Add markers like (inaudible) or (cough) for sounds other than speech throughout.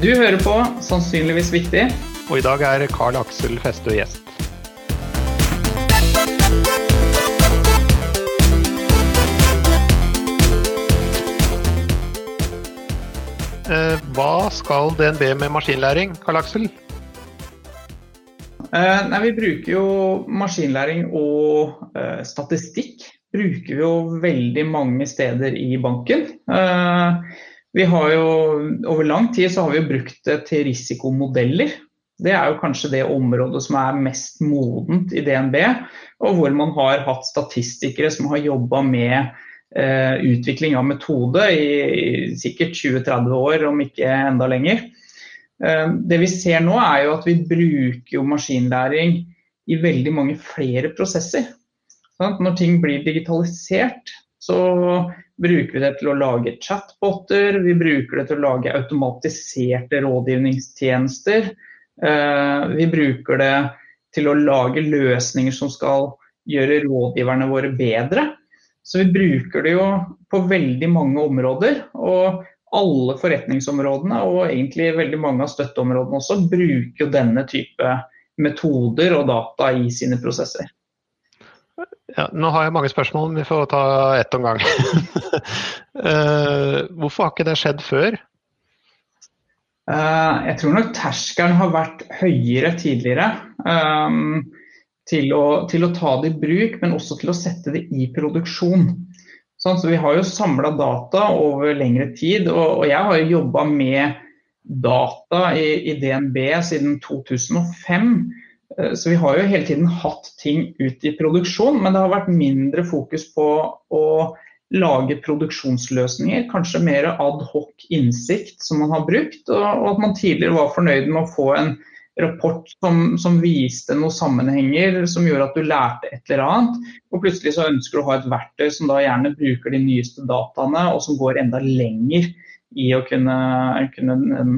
Du hører på Sannsynligvis viktig. Og i dag er Carl Aksel Festø gjest. Eh, hva skal DNB med maskinlæring, Karl Aksel? Eh, nei, vi bruker jo maskinlæring og eh, statistikk bruker vi jo veldig mange steder i banken. Eh, vi har jo over lang tid så har vi brukt det til risikomodeller. Det er jo kanskje det området som er mest modent i DNB, og hvor man har hatt statistikere som har jobba med Eh, utvikling av metode i, sikkert 20-30 år, om ikke enda lenger. Eh, det vi ser nå er jo at vi bruker maskinlæring i veldig mange flere prosesser. Når ting blir digitalisert, så bruker vi det til å lage chatboter, vi bruker det til å lage automatiserte rådgivningstjenester. Eh, vi bruker det til å lage løsninger som skal gjøre rådgiverne våre bedre. Så vi bruker det jo på veldig mange områder. Og alle forretningsområdene og egentlig veldig mange av støtteområdene også bruker jo denne type metoder og data i sine prosesser. Ja, nå har jeg mange spørsmål, men vi får ta ett om gang. uh, (laughs) hvorfor har ikke det skjedd før? Uh, jeg tror nok terskelen har vært høyere tidligere. Um, til å, til å, ta det i bruk, men også til å sette det i produksjon. Sånn, så Vi har jo samla data over lengre tid, og, og jeg har jo jobba med data i, i, DNB siden 2005. Eh, så vi har jo hele tiden hatt ting ut i produksjon, men det har vært mindre fokus på å lage produksjonsløsninger. Kanskje mer ad hoc innsikt som man har brukt, og, at man tidligere var fornøyd med å få en rapport som, som, viste noen sammenhenger som gjorde at du lærte et eller annet. Og plutselig så ønsker du å ha et verktøy som da gjerne bruker de nyeste dataene, og som går enda lenger i å kunne, kunne um,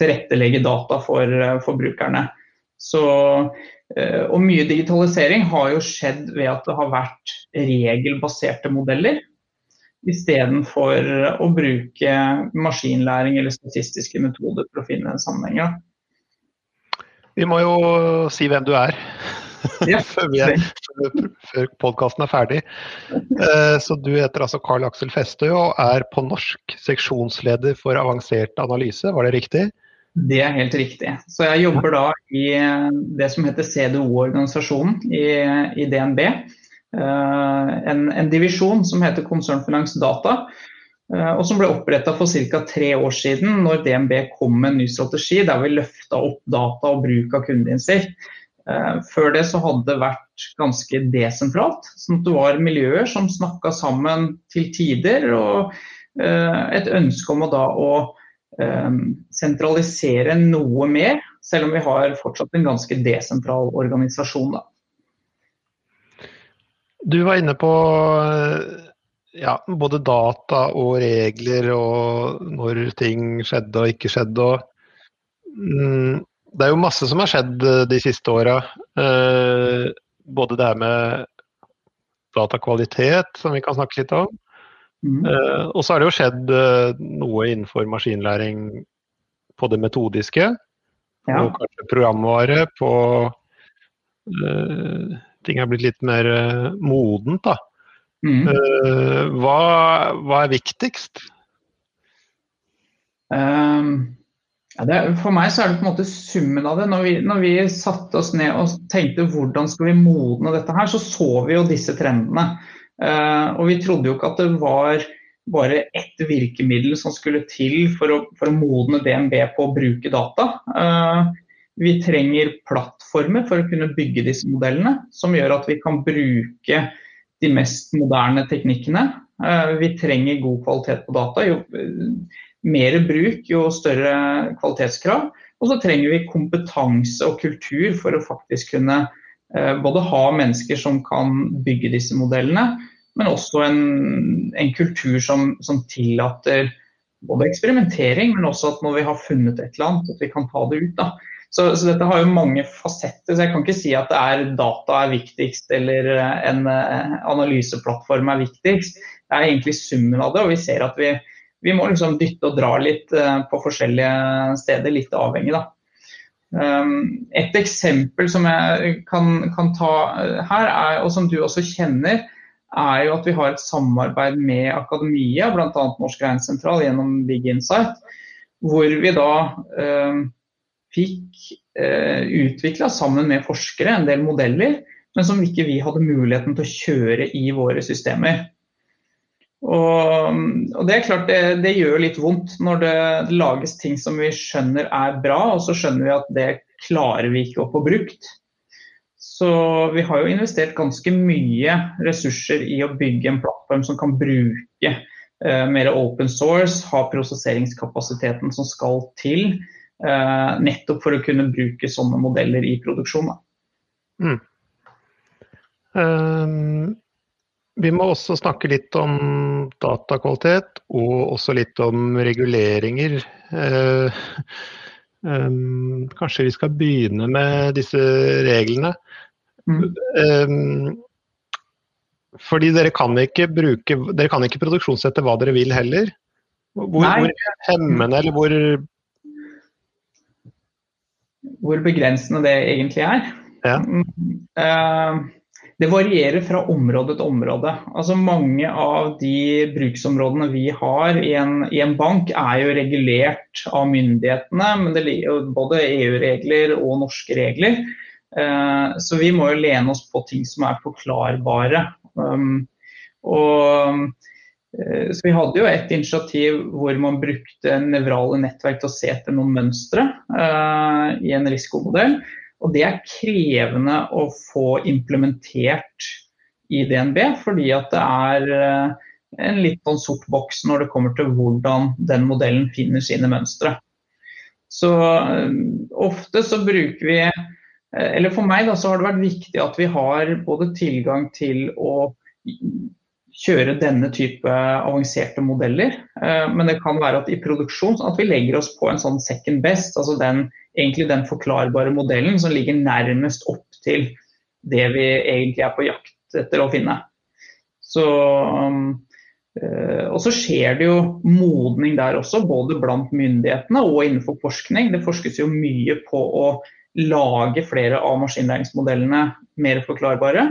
tilrettelegge data for, for brukerne. Så, uh, og mye digitalisering har jo skjedd ved at det har vært regelbaserte modeller. Istedenfor å bruke maskinlæring eller statistiske metoder for å finne sammenhenger. Vi må jo si hvem du er. Ja. (laughs) før, før podkasten er ferdig. Eh, så Du heter altså Carl Aksel Festøy og er på norsk seksjonsleder for avansert analyse, var det riktig? Det er helt riktig. Så jeg jobber da i eh, det som heter CDO-organisasjonen i, i, DNB. Eh, en, en, divisjon som heter Konsernfinans Data. Eh, og som ble oppretta for ca. tre år siden, når DNB kom med en ny strategi der vi løfta opp data og bruk av kundeinnsikt. Eh, før det så hadde det vært ganske desentralt. sånn at det var miljøer som snakka sammen til tider. Og et ønske om å da å sentralisere noe mer, selv om vi har fortsatt en ganske desentral organisasjon. Da. Du var inne på ja, både data og regler og når ting skjedde og ikke skjedde. Og, mm, det er jo masse som har skjedd eh, de siste åra. Eh, både det her med datakvalitet, som vi kan snakke litt om. Mm. Eh, og så har det jo skjedd uh, noe innenfor maskinlæring på det metodiske. Ja. Og kanskje programvare på uh, Ting er blitt litt mer modent, da. Mm. Uh, hva, hva, er viktigst? Um, ja, det, for meg så er det på en måte summen av det. Når vi, når vi satte oss ned og tenkte hvordan skal vi modne dette her, så så vi jo disse trendene. Uh, og vi trodde jo ikke at det var bare ett virkemiddel som skulle til for å, for å modne DNB på å bruke data. Uh, vi trenger plattformer for å kunne bygge disse modellene, som gjør at vi kan bruke de mest moderne teknikkene. Eh, vi trenger god kvalitet på data. Jo eh, mer bruk, jo større kvalitetskrav. Og så trenger vi kompetanse og kultur for å faktisk kunne eh, både ha mennesker som kan bygge disse modellene, men også en, en kultur som, som, tillater både eksperimentering, men også at når vi har funnet et eller annet, at vi kan ta det ut. Da. Så, så, dette har jo mange fasetter, så jeg kan ikke si at er data er viktigst eller en analyseplattform er viktigst. Det er egentlig summen av det, og vi ser at vi, vi må liksom dytte og dra litt på forskjellige steder, litt avhengig. da. Um, et eksempel som jeg kan, kan ta her, er, og som du også kjenner, er jo at vi har et samarbeid med akademia, bl.a. Norsk Regnsentral gjennom Big Insight, hvor vi da eh, fikk eh, utvikla sammen med forskere en del modeller, men som ikke vi hadde muligheten til å kjøre i våre systemer. Og, og, det er klart det, det, gjør litt vondt når det lages ting som vi skjønner er bra, og så skjønner vi at det klarer vi ikke å få brukt. Så vi har jo investert ganske mye ressurser i å bygge en plattform som kan bruke uh, mer open source, ha prosesseringskapasiteten som skal til, Uh, nettopp for å kunne bruke sånne modeller i produksjon. Mm. Um vi må også snakke litt om datakvalitet, og også litt om reguleringer. Uh, um, kanskje vi skal begynne med disse reglene. Mm. Um, fordi dere kan ikke bruke Dere kan ikke produksjonssette hva dere vil heller. Hvor, hvor hemmende eller hvor Hvor begrensende det egentlig er. Ja. Uh, det varierer fra område til område. Altså Mange av de bruksområdene vi har i en, i en bank er jo regulert av myndighetene, men det både EU-regler og norske regler. Eh, så vi må jo lene oss på ting som er forklarbare. Um, og, eh, så Vi hadde jo et initiativ hvor man brukte nevrale nettverk til å se etter noen mønstre uh, i en risikomodell. Og det er krevende å få implementert i DNB, fordi at det er eh, en litt sånn sort boks når det kommer til hvordan den modellen finner sine mønstre. Så eh, ofte så bruker vi eh, Eller for meg da, så har det vært viktig at vi har både tilgang til å kjøre denne type avanserte modeller, men det kan være at i produksjon at vi legger oss på en sånn second best, altså den egentlig den forklarbare modellen som ligger nærmest opp til det vi egentlig er på jakt etter å finne. Så, uh, og så skjer det jo modning der også, både blant myndighetene og innenfor forskning. Det forskes jo mye på å lage flere av maskinlæringsmodellene mer forklarbare.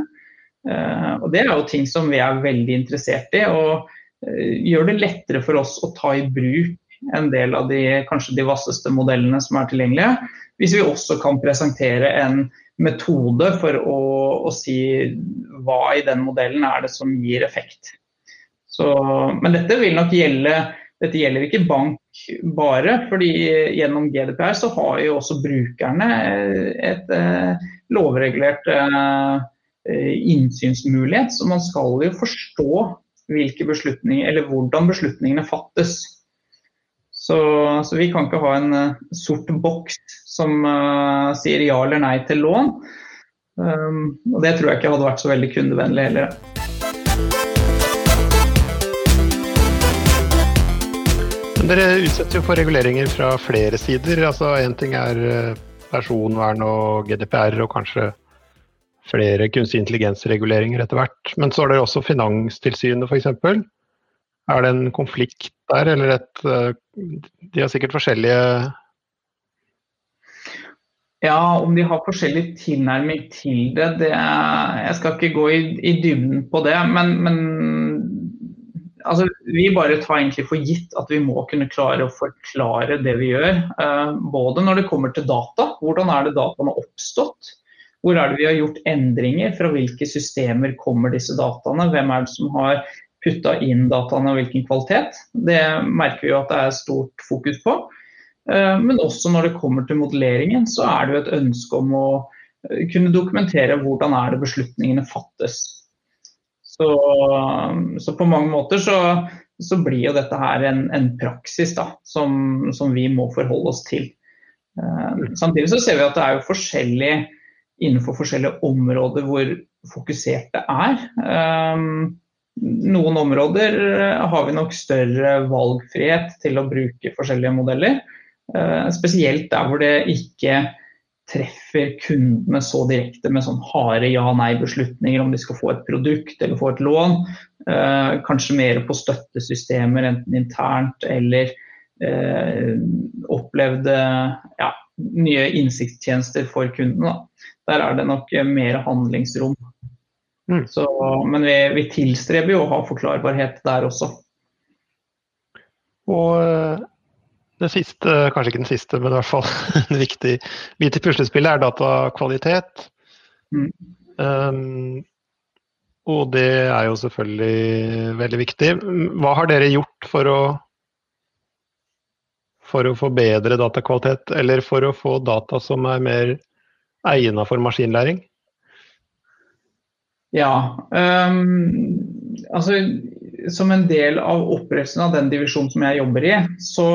Uh, og Det er jo ting som vi er veldig interessert i. og uh, gjør det lettere for oss å ta i bruk en del av de kanskje de vasseste modellene som er tilgjengelige. Hvis vi også kan presentere en metode for å, å si hva i den modellen er det som gir effekt. Så, men dette vil nok gjelde dette gjelder ikke bank bare, fordi gjennom GDPR så har jo også brukerne et eh, lovregulert eh, innsynsmulighet. Så man skal jo forstå hvilke beslutninger, eller hvordan beslutningene fattes. Så, så, vi kan ikke ha en uh, sort boks som uh, sier ja eller nei til lån. Um, og det tror jeg ikke hadde vært så veldig kundevennlig heller. Dere utsetter jo for reguleringer fra flere sider. altså Én ting er eh, personvern og GDPR og kanskje flere kunstig intelligens-reguleringer etter hvert. Men så har dere også Finanstilsynet f.eks. Er det en konflikt der, eller et eh, De har sikkert forskjellige ja, om de har forskjellig tilnærming til det, det Jeg skal ikke gå i, i dybden på det. Men, men altså, vi bare tar egentlig for gitt at vi må kunne klare å forklare det vi gjør. Uh, både når det kommer til data. Hvordan er det dataene har oppstått? Hvor er det vi har gjort endringer? Fra hvilke systemer kommer disse dataene? Hvem er det som har putta inn dataene og hvilken kvalitet. Det merker vi jo at det er stort fokus på. Eh, men også når det kommer til modelleringen, så er det jo et ønske om å eh, kunne dokumentere hvordan er det beslutningene fattes. Så, så på mange måter så, så, blir jo dette her en, en praksis da, som, som, vi må forholde oss til. Eh, samtidig så ser vi at det er jo forskjellig innenfor forskjellige områder hvor fokusert det er noen områder eh, har vi nok større valgfrihet til å bruke forskjellige modeller. Eh, spesielt der hvor det ikke treffer kundene så direkte med sånn harde ja-nei-beslutninger om de skal få et produkt eller få et lån. Eh, kanskje mer på støttesystemer, enten internt eller eh, opplevde ja, nye innsiktstjenester for kundene. Der er det nok mer handlingsrom. Mm. Så, men vi, vi, tilstreber jo å ha forklarbarhet der også. Og eh, det siste, kanskje ikke den siste, men i hvert fall (laughs) en viktig bit i puslespillet er datakvalitet. Mm. Um, og det er jo selvfølgelig veldig viktig. Hva har dere gjort for å, for å forbedre datakvalitet, eller for å få data som er mer egnet for maskinlæring? Ja, um, altså som en del av opprettelsen av den divisjonen som jeg jobber i, så,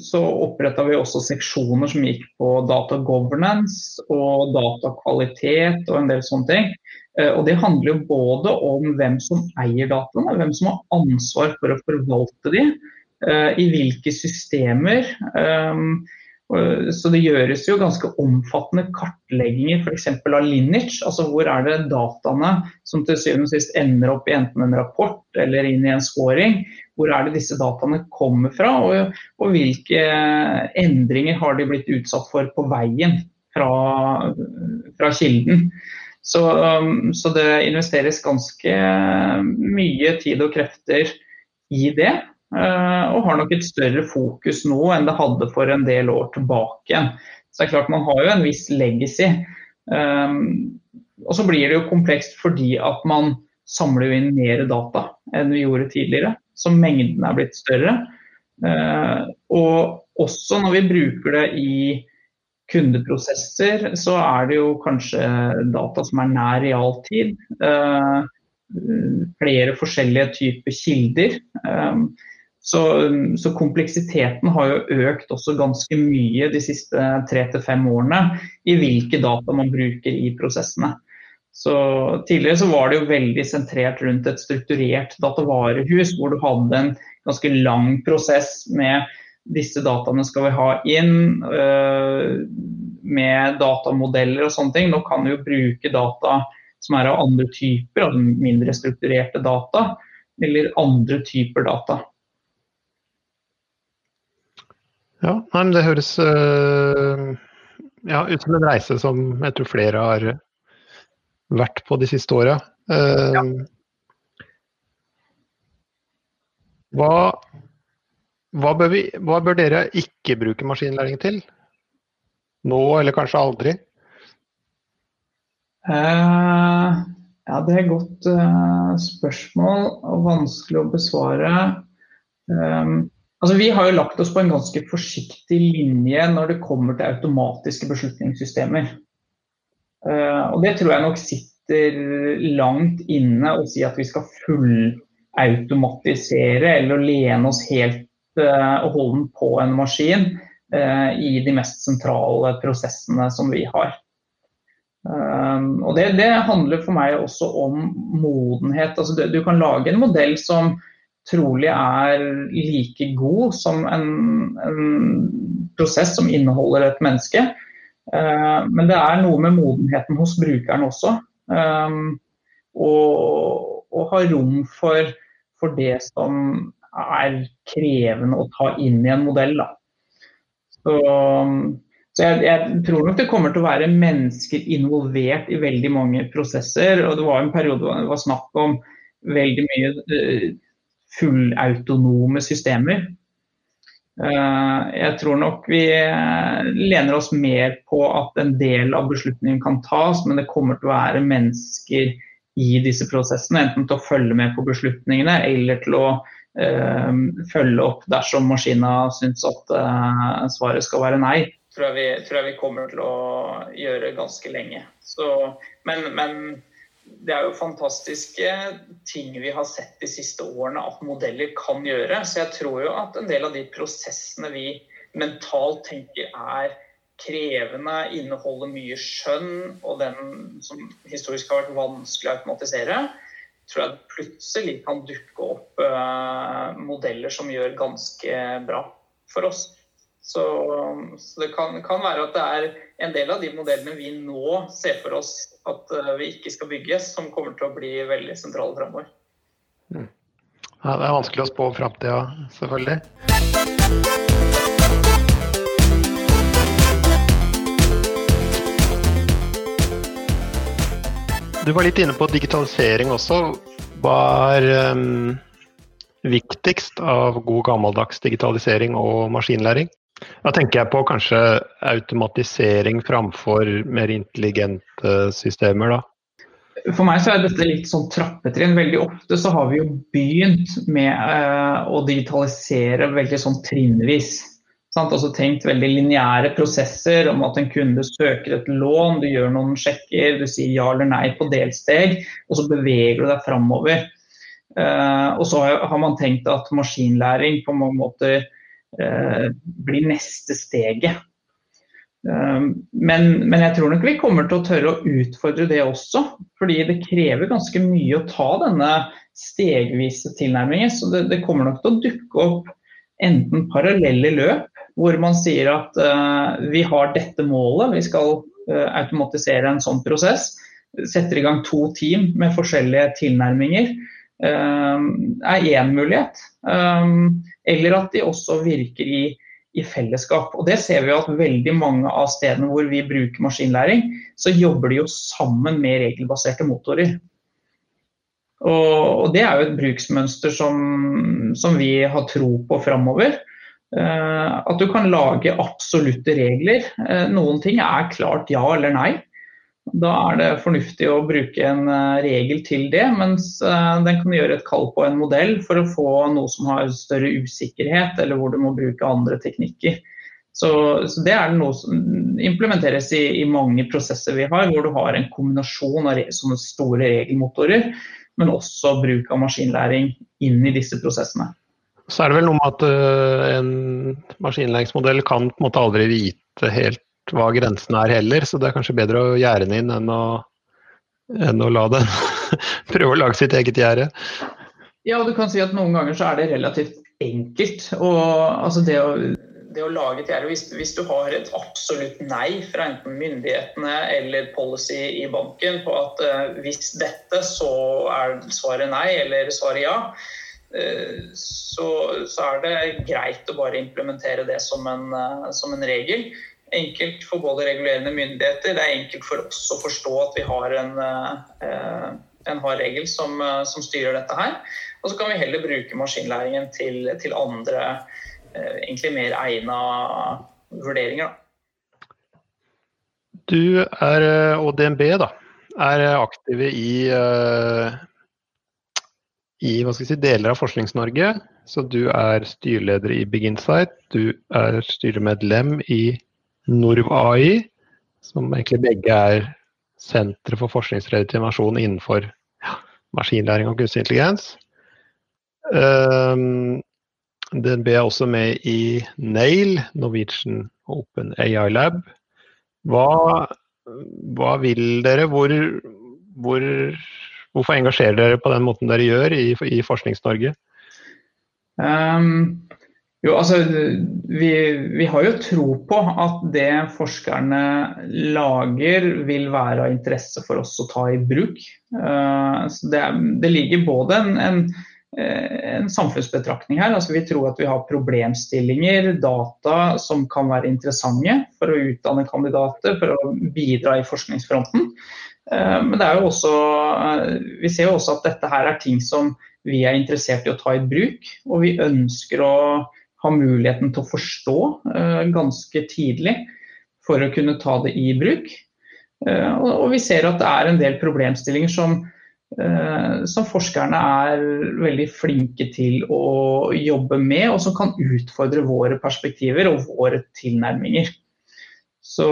så oppretta vi også seksjoner som gikk på data governance og datakvalitet og en del sånne ting. Eh, og Det handler jo både om hvem som eier dataene, hvem som har ansvar for å forvalte de, eh, i hvilke systemer. Så det gjøres jo ganske omfattende kartlegginger f.eks. av lineage. Altså hvor er det dataene som til syvende og sist ender opp i enten en rapport eller inn i en scoring. Hvor er det disse dataene kommer fra, og, og hvilke endringer har de blitt utsatt for på veien fra, fra kilden. Så, så det investeres ganske mye tid og krefter i det. Eh, og har nok et større fokus nå enn det hadde for en del år tilbake. Så det er klart Man har jo en viss legacy. Um, og så blir det jo komplekst fordi at man samler inn mer data enn vi gjorde tidligere. Så mengden er blitt større. Uh, og også når vi bruker det i kundeprosesser, så er det jo kanskje data som er nær realtid. Flere forskjellige typer kilder. Så, så, kompleksiteten har jo økt også ganske mye de siste tre til fem årene i hvilke data man bruker i prosessene. Så Tidligere så var det jo veldig sentrert rundt et strukturert datavarehus, hvor du hadde en ganske lang prosess med disse dataene skal vi ha inn, øh, med datamodeller og sånne ting. Nå kan du jo bruke data som er av andre typer, altså mindre strukturerte data, eller andre typer data. Ja, nei, det høres uh, ja, ut som en reise som jeg tror flere har vært på de siste åra. Uh, ja. hva, hva, bør vi, hva bør dere ikke bruke maskinlæring til? Nå, eller kanskje aldri? Uh, ja, det er et godt uh, spørsmål og vanskelig å besvare. Um, Altså, vi har jo lagt oss på en ganske forsiktig linje når det kommer til automatiske beslutningssystemer. Uh, og Det tror jeg nok sitter langt inne å si at vi skal fullautomatisere eller lene oss helt uh, og holde på en maskin uh, i de mest sentrale prosessene som vi har. og det, det, handler for meg også om modenhet. Altså, du kan lage en modell som trolig er like god som en, en prosess som inneholder et menneske. Uh, men det er noe med modenheten hos brukeren også. Å og ha rom for, for, det som er krevende å ta inn i en modell. Da. Så, så jeg, jeg, tror nok det kommer til å være mennesker involvert i veldig mange prosesser. og Det var en periode hvor det var snakk om veldig mye uh, fullautonome systemer. Eh, jeg tror nok vi eh, lener oss mer på at en del av beslutningen kan tas, men det kommer til å være mennesker i disse prosessene. Enten til å følge med på beslutningene eller til å øh, følge opp dersom maskina syns at øh, svaret skal være nei. Tror jeg, vi, tror jeg vi kommer til å gjøre ganske lenge. Så, men, men det er jo fantastiske ting vi har sett de siste årene at modeller kan gjøre. Så jeg tror jo at en del av de prosessene vi mentalt tenker er krevende, inneholder mye skjønn, og den som historisk har vært vanskelig å automatisere, tror jeg plutselig kan dukke opp uh, modeller som gjør ganske bra for oss. Så, så det kan, kan, være at det er en del av de modellene vi nå ser for oss at uh, vi ikke skal bygge, som kommer til å bli veldig sentrale framover. Mm. Ja, det er vanskelig å spå framtida, selvfølgelig. Du var litt inne på digitalisering også. Hva er um, viktigst av god gammeldags digitalisering og maskinlæring? Da tenker jeg på kanskje automatisering framfor mer intelligente systemer, da. For meg så er dette litt sånn trappetrinn. Veldig ofte så har vi jo begynt med eh, å digitalisere veldig sånn trinnvis. Sant? Altså tenkt veldig lineære prosesser om at en kunde søker et lån, du gjør noen sjekker, du sier ja eller nei på delsteg, og så beveger du deg framover. Eh, og så har man tenkt at maskinlæring på mange måter blir neste steget. Uh, men, men, jeg tror nok vi kommer til å tørre å utfordre det også. Fordi det krever ganske mye å ta denne stegvise tilnærmingen. Så det, det kommer nok til å dukke opp enten parallelle løp hvor man sier at uh, vi har dette målet, vi skal uh, automatisere en sånn prosess. Setter i gang to team med forskjellige tilnærminger. Uh, er én mulighet. Um, eller at de også virker i, i, fellesskap. Og Det ser vi at veldig mange av stedene hvor vi bruker maskinlæring, så jobber de jo sammen med regelbaserte motorer. Og, og Det er jo et bruksmønster som, som vi har tro på framover. Eh, at du kan lage absolutte regler. Noen ting er klart ja eller nei. Da er det fornuftig å bruke en eh, regel til det, mens den kan gjøre et kall på en modell for å få noe som har større usikkerhet, eller hvor du må bruke andre teknikker. Så, så Det er noe som implementeres i, i, mange prosesser vi har, hvor du har en kombinasjon av sånne store regelmotorer, men også bruk av maskinlæring inn i disse prosessene. Så er det vel noe med at uh, en maskinlæringsmodell kan på en måte aldri vite helt hva grensen er heller, så det er kanskje bedre å gjerde den inn enn å, enn å la den (laughs) prøve å lage sitt eget gjerde. Ja, og du kan si at noen ganger så er det relativt enkelt. Og, altså det, å, det å lage et gjerde hvis, hvis, du har et absolutt nei fra enten myndighetene eller policy i banken på at uh, hvis dette, så er svaret nei eller svaret ja Eh, så, så, er det greit å bare implementere det som en, eh, som en, regel. Enkelt for både regulerende myndigheter, det er enkelt for oss å forstå at vi har en, eh, en hard regel som, som, styrer dette her. Og så kan vi heller bruke maskinlæringen til, til andre, egentlig mer egna vurderinger. Du er, og DNB da, er aktive i i si, deler av Forsknings-Norge. Så du er styreleder i Big Insight, du er styremedlem i Norv AI, som egentlig begge er sentre for forskningsredet innovasjon innenfor maskinlæring og kunstig intelligens. Um, DNB er også med i NAIL, Norwegian Open AI Lab. Hva, hva vil dere? Hvor, hvor Hvorfor engasjerer dere på den måten dere gjør i, i Forsknings-Norge? Um, jo, altså, vi, vi, har jo tro på at det forskerne lager vil være av interesse for oss å ta i bruk. Uh, det, det, ligger både en, en, en, samfunnsbetraktning her. altså Vi tror at vi har problemstillinger, data som kan være interessante for å utdanne kandidater, for å bidra i forskningsfronten. Eh, men det er jo også, eh, vi ser jo også at dette her er ting som vi er interessert i å ta i bruk. Og vi ønsker å ha muligheten til å forstå eh, ganske tidlig for å kunne ta det i bruk. Og vi ser at det er en del problemstillinger som, som forskerne er veldig flinke til å jobbe med, og som kan utfordre våre perspektiver og våre tilnærminger. Så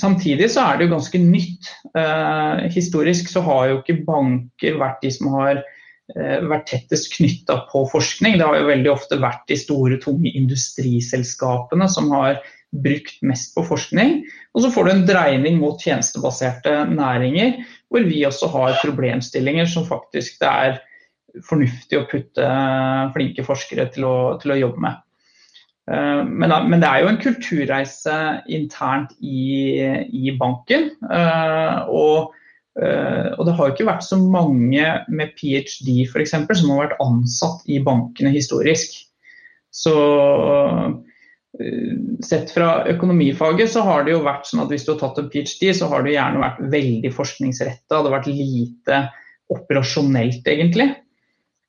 samtidig så er det jo ganske nytt. Eh, historisk så har jo ikke banker vært de som har eh, vært tettest knytta på forskning. Det har jo veldig ofte vært de store, tunge industriselskapene som har brukt mest på forskning. Og så får du en dreining mot tjenestebaserte næringer, hvor vi også har problemstillinger som faktisk det er fornuftig å putte flinke forskere til å, til å jobbe med. Men, men, det er jo en kulturreise internt i, i banken. Og, og, det har ikke vært så mange med ph.d. For eksempel, som har vært ansatt i bankene historisk. Så Sett fra økonomifaget så har det jo vært sånn at hvis du har tatt en ph.d., så har det gjerne vært veldig forskningsretta. Det har vært lite operasjonelt, egentlig.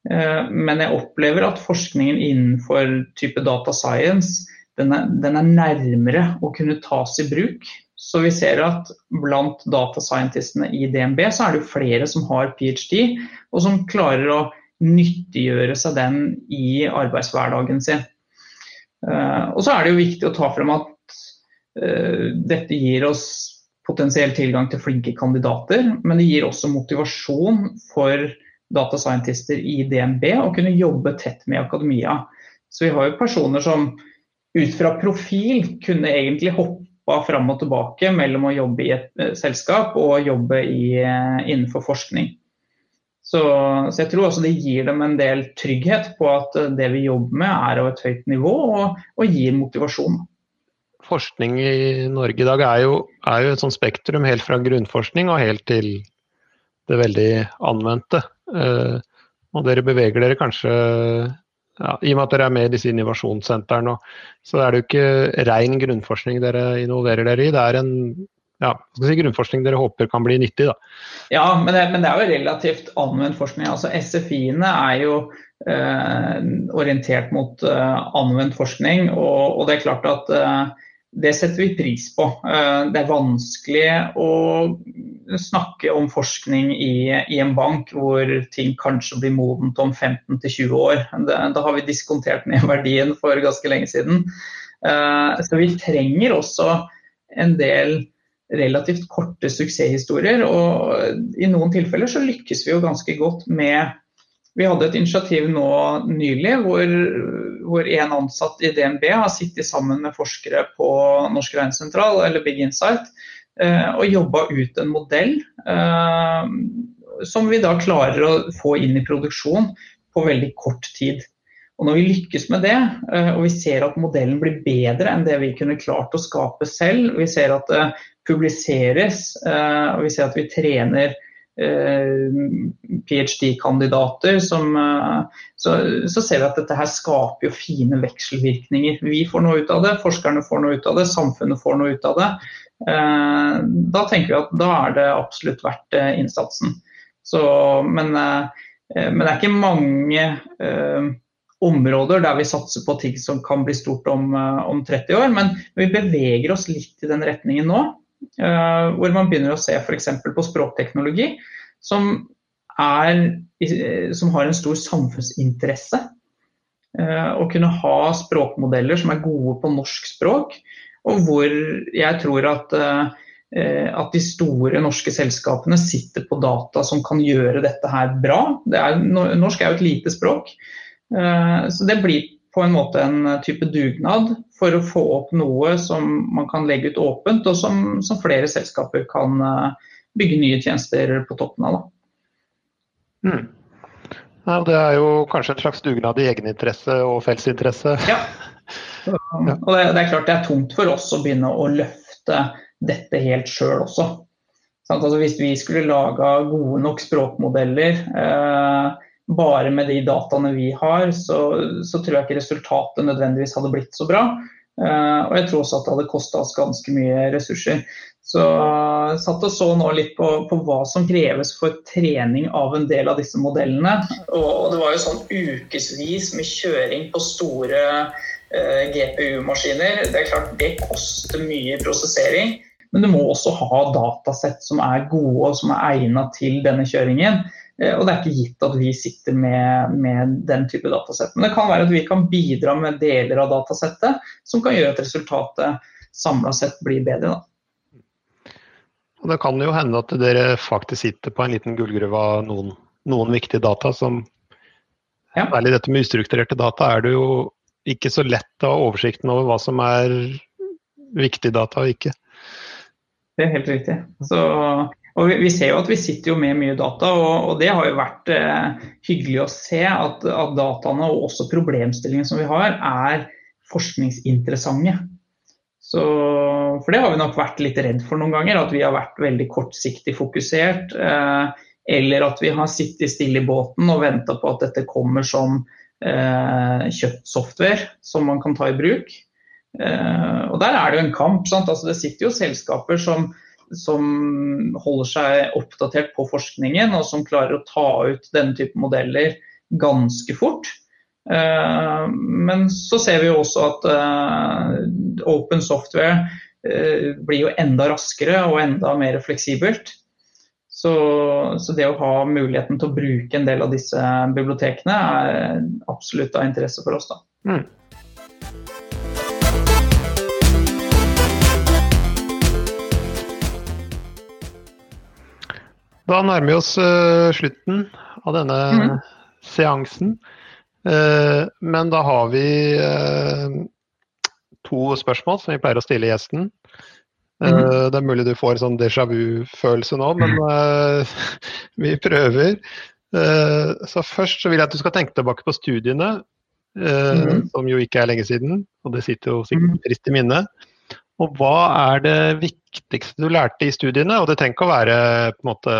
Uh, men jeg opplever at forskningen innenfor type data science den er, den er, nærmere å kunne tas i bruk. Så vi ser at blant datascientistene i DNB så er det flere som har ph.d., og som klarer å nyttiggjøre seg den i arbeidshverdagen sin. Eh, og så er det jo viktig å ta frem at eh, dette gir oss potensiell tilgang til flinke kandidater, men det gir også motivasjon for datascientister i DNB å kunne jobbe tett med akademia. Så vi har jo personer som ut fra profil kunne egentlig hoppa fram og tilbake mellom å jobbe i et uh, selskap og jobbe i, uh, innenfor forskning. Så, så, jeg tror også det gir dem en del trygghet på at uh, det vi jobber med er av et høyt nivå og, og gir motivasjon forskning i Norge i dag er jo, er jo et sånt spektrum helt fra grunnforskning og helt til det veldig anvendte. Og dere beveger dere kanskje ja, I og med at dere er med i disse innovasjonssentrene, så er det jo ikke ren grunnforskning dere involverer dere i. Det er en ja, si grunnforskning dere håper kan bli nyttig. Da. Ja, men det, men det er jo relativt anvendt forskning. Altså SFI-ene er jo eh, orientert mot eh, anvendt forskning. Og, og, det er klart at eh, det setter vi pris på. Eh, det er vanskelig å snakke om forskning i, i en bank hvor ting kanskje blir modent om 15-20 år. Da har vi diskontert ned (laughs) verdien for ganske lenge siden. Eh, så vi trenger også en del relativt korte suksesshistorier. Og i noen tilfeller så lykkes vi jo ganske godt med vi hadde et initiativ nå nylig hvor, hvor en ansatt i DNB har sittet sammen med forskere på Norsk Regnsentral eller Big Insight eh, og jobba ut en modell eh, som vi da klarer å få inn i produksjon på veldig kort tid. Og Når vi lykkes med det, eh, og vi ser at modellen blir bedre enn det vi kunne klart å skape selv, vi ser at det publiseres, og vi ser at vi trener ph.d.-kandidater, eh, så, så, ser vi at dette her skaper jo fine vekselvirkninger. Vi får noe ut av det, forskerne får noe ut av det, samfunnet får noe ut av det. Eh, da tenker vi at da er det absolutt verdt innsatsen. Så, men, men, det er ikke mange områder der vi satser på ting som kan bli stort om, om 30 år, men vi beveger oss litt i den retningen nå. Eh, hvor man begynner å se f.eks. på språkteknologi, som, er, som, har en stor samfunnsinteresse. Eh, å kunne ha språkmodeller som er gode på norsk språk, og hvor jeg tror at, eh, at de store norske selskapene sitter på data som kan gjøre dette her bra. Er, norsk er jo et lite språk, så det blir på en måte en type dugnad for å få opp noe som man kan legge ut åpent, og som, som flere selskaper kan eh, bygge nye tjenester på toppen av. Mm. Ja, det er jo kanskje en slags dugnad i egeninteresse og fellesinteresse. (laughs) Ja. Og det, det, er klart det er tungt for oss å begynne å løfte dette helt sjøl også. Altså, hvis vi skulle laga gode nok språkmodeller eh, bare med de dataene vi har, så, så, tror jeg ikke resultatet nødvendigvis hadde blitt så bra. Uh, og jeg tror også at det hadde kosta oss ganske mye ressurser. Så uh, satt og så nå litt på, på, hva som kreves for trening av en del av disse modellene. Og, og det var jo sånn ukevis med kjøring på store uh, GPU-maskiner. Det er klart det koster mye prosessering. Men du må også ha datasett som er gode og som er egnet til denne kjøringen. Eh, og det er ikke gitt at vi sitter med, med den type datasett. Men det kan være at vi kan bidra med deler av datasettet som kan gjøre at resultatet samla sett blir bedre. Da. Og det kan jo hende at dere faktisk sitter på en liten gullgruve av noen, noen, viktige data som ja. Særlig dette med ustrukturerte data er det jo ikke så lett å ha oversikten over hva som er viktig data og ikke. Det er helt riktig. Så og vi, vi, ser jo at vi sitter jo med mye data, og, og det har jo vært eh, hyggelig å se at, at, dataene og også problemstillingene som vi har, er forskningsinteressante. Så, for det har vi nok vært litt redd for noen ganger, at vi har vært veldig kortsiktig fokusert. Eh, eller at vi har sittet stille i båten og venta på at dette kommer som eh, kjøttsoftware som man kan ta i bruk. Eh, og der er det jo en kamp. Altså, det sitter jo selskaper som, som, holder seg oppdatert på forskningen, og som klarer å ta ut denne type modeller ganske fort. Eh, men så ser vi jo også at eh, open software eh, blir jo enda raskere og enda mer fleksibelt. Så, så, det å ha muligheten til å bruke en del av disse bibliotekene er absolutt av interesse for oss. Da. Mm. Da nærmer vi oss uh, slutten av denne mm. seansen. Uh, men da har vi uh, to spørsmål som vi pleier å stille gjesten. Mm. Det er mulig du får sånn déjà vu-følelse nå, men (laughs) vi prøver. Så først så vil jeg at du skal tenke tilbake på studiene, mm. som jo ikke er lenge siden. Og det sitter jo sikkert mhm. trist i minnet. Og hva er det viktigste du lærte i studiene? Og det trenger ikke å være måte,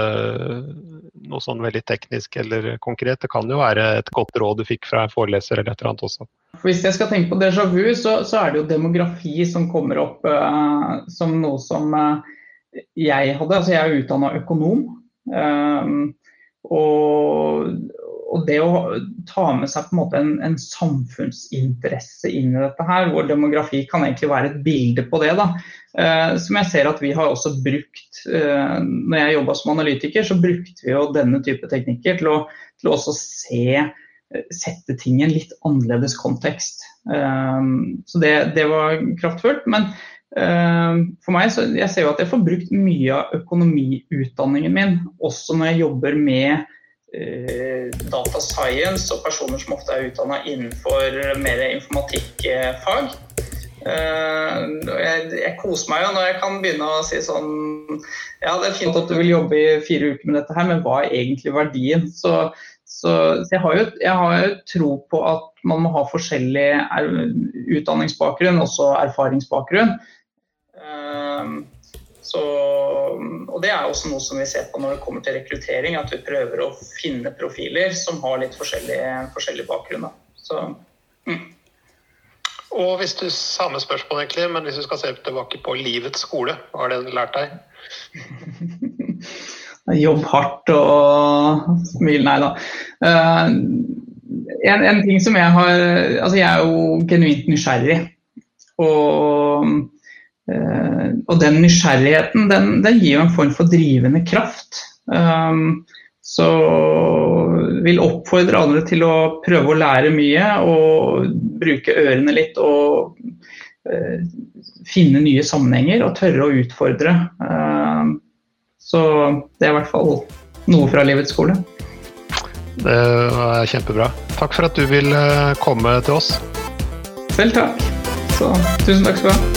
noe sånn veldig teknisk eller konkret. Det kan jo være et godt råd du fikk fra en foreleser eller et eller annet også. Hvis jeg skal tenke på déjà vu, så, så er det jo demografi som kommer opp uh, som noe som uh, jeg hadde. Altså jeg er utdanna økonom. Um, og, og det å ta med seg på en måte en, en, samfunnsinteresse inn i dette her, hvor demografi kan egentlig være et bilde på det, da. Eh, som jeg ser at vi har også brukt eh, Når jeg jobba som analytiker, så brukte vi jo denne type teknikker til å, til å også se sette ting i en litt annerledes kontekst. Eh, så det, det, var kraftfullt. Men eh, for meg, så jeg ser jo at jeg får brukt mye av økonomiutdanningen min også når jeg jobber med data science og personer som ofte er utdanna innenfor mer informatikkfag. Eh, jeg, jeg, koser meg jo når jeg kan begynne å si sånn Ja, det er fint at du vil jobbe i fire uker med dette her, men hva er egentlig verdien? Så, så, så jeg, har jo, jeg har jo tro på at man må ha forskjellig utdanningsbakgrunn, også erfaringsbakgrunn. Uh, så, og Det er også noe som vi ser på når det kommer til rekruttering, at vi prøver å finne profiler som har litt forskjellig, forskjellig bakgrunn. Så, mm. Og hvis du, Samme spørsmål, egentlig, men hvis du skal se tilbake på livets skole, hva har den lært deg? (laughs) Jobb hardt og smil, nei da. Uh, en, en, ting som jeg har Altså, jeg er jo genuint nysgjerrig. Og og den nysgjerrigheten den, den, gir jo en form for drivende kraft. Um, så vil oppfordre andre til å prøve å lære mye og bruke ørene litt og uh, finne nye sammenhenger og tørre å utfordre. Uh, så det er i hvert fall noe fra livets skole. Det var kjempebra. Takk for at du vil komme til oss. Selv takk. Så tusen takk skal du ha.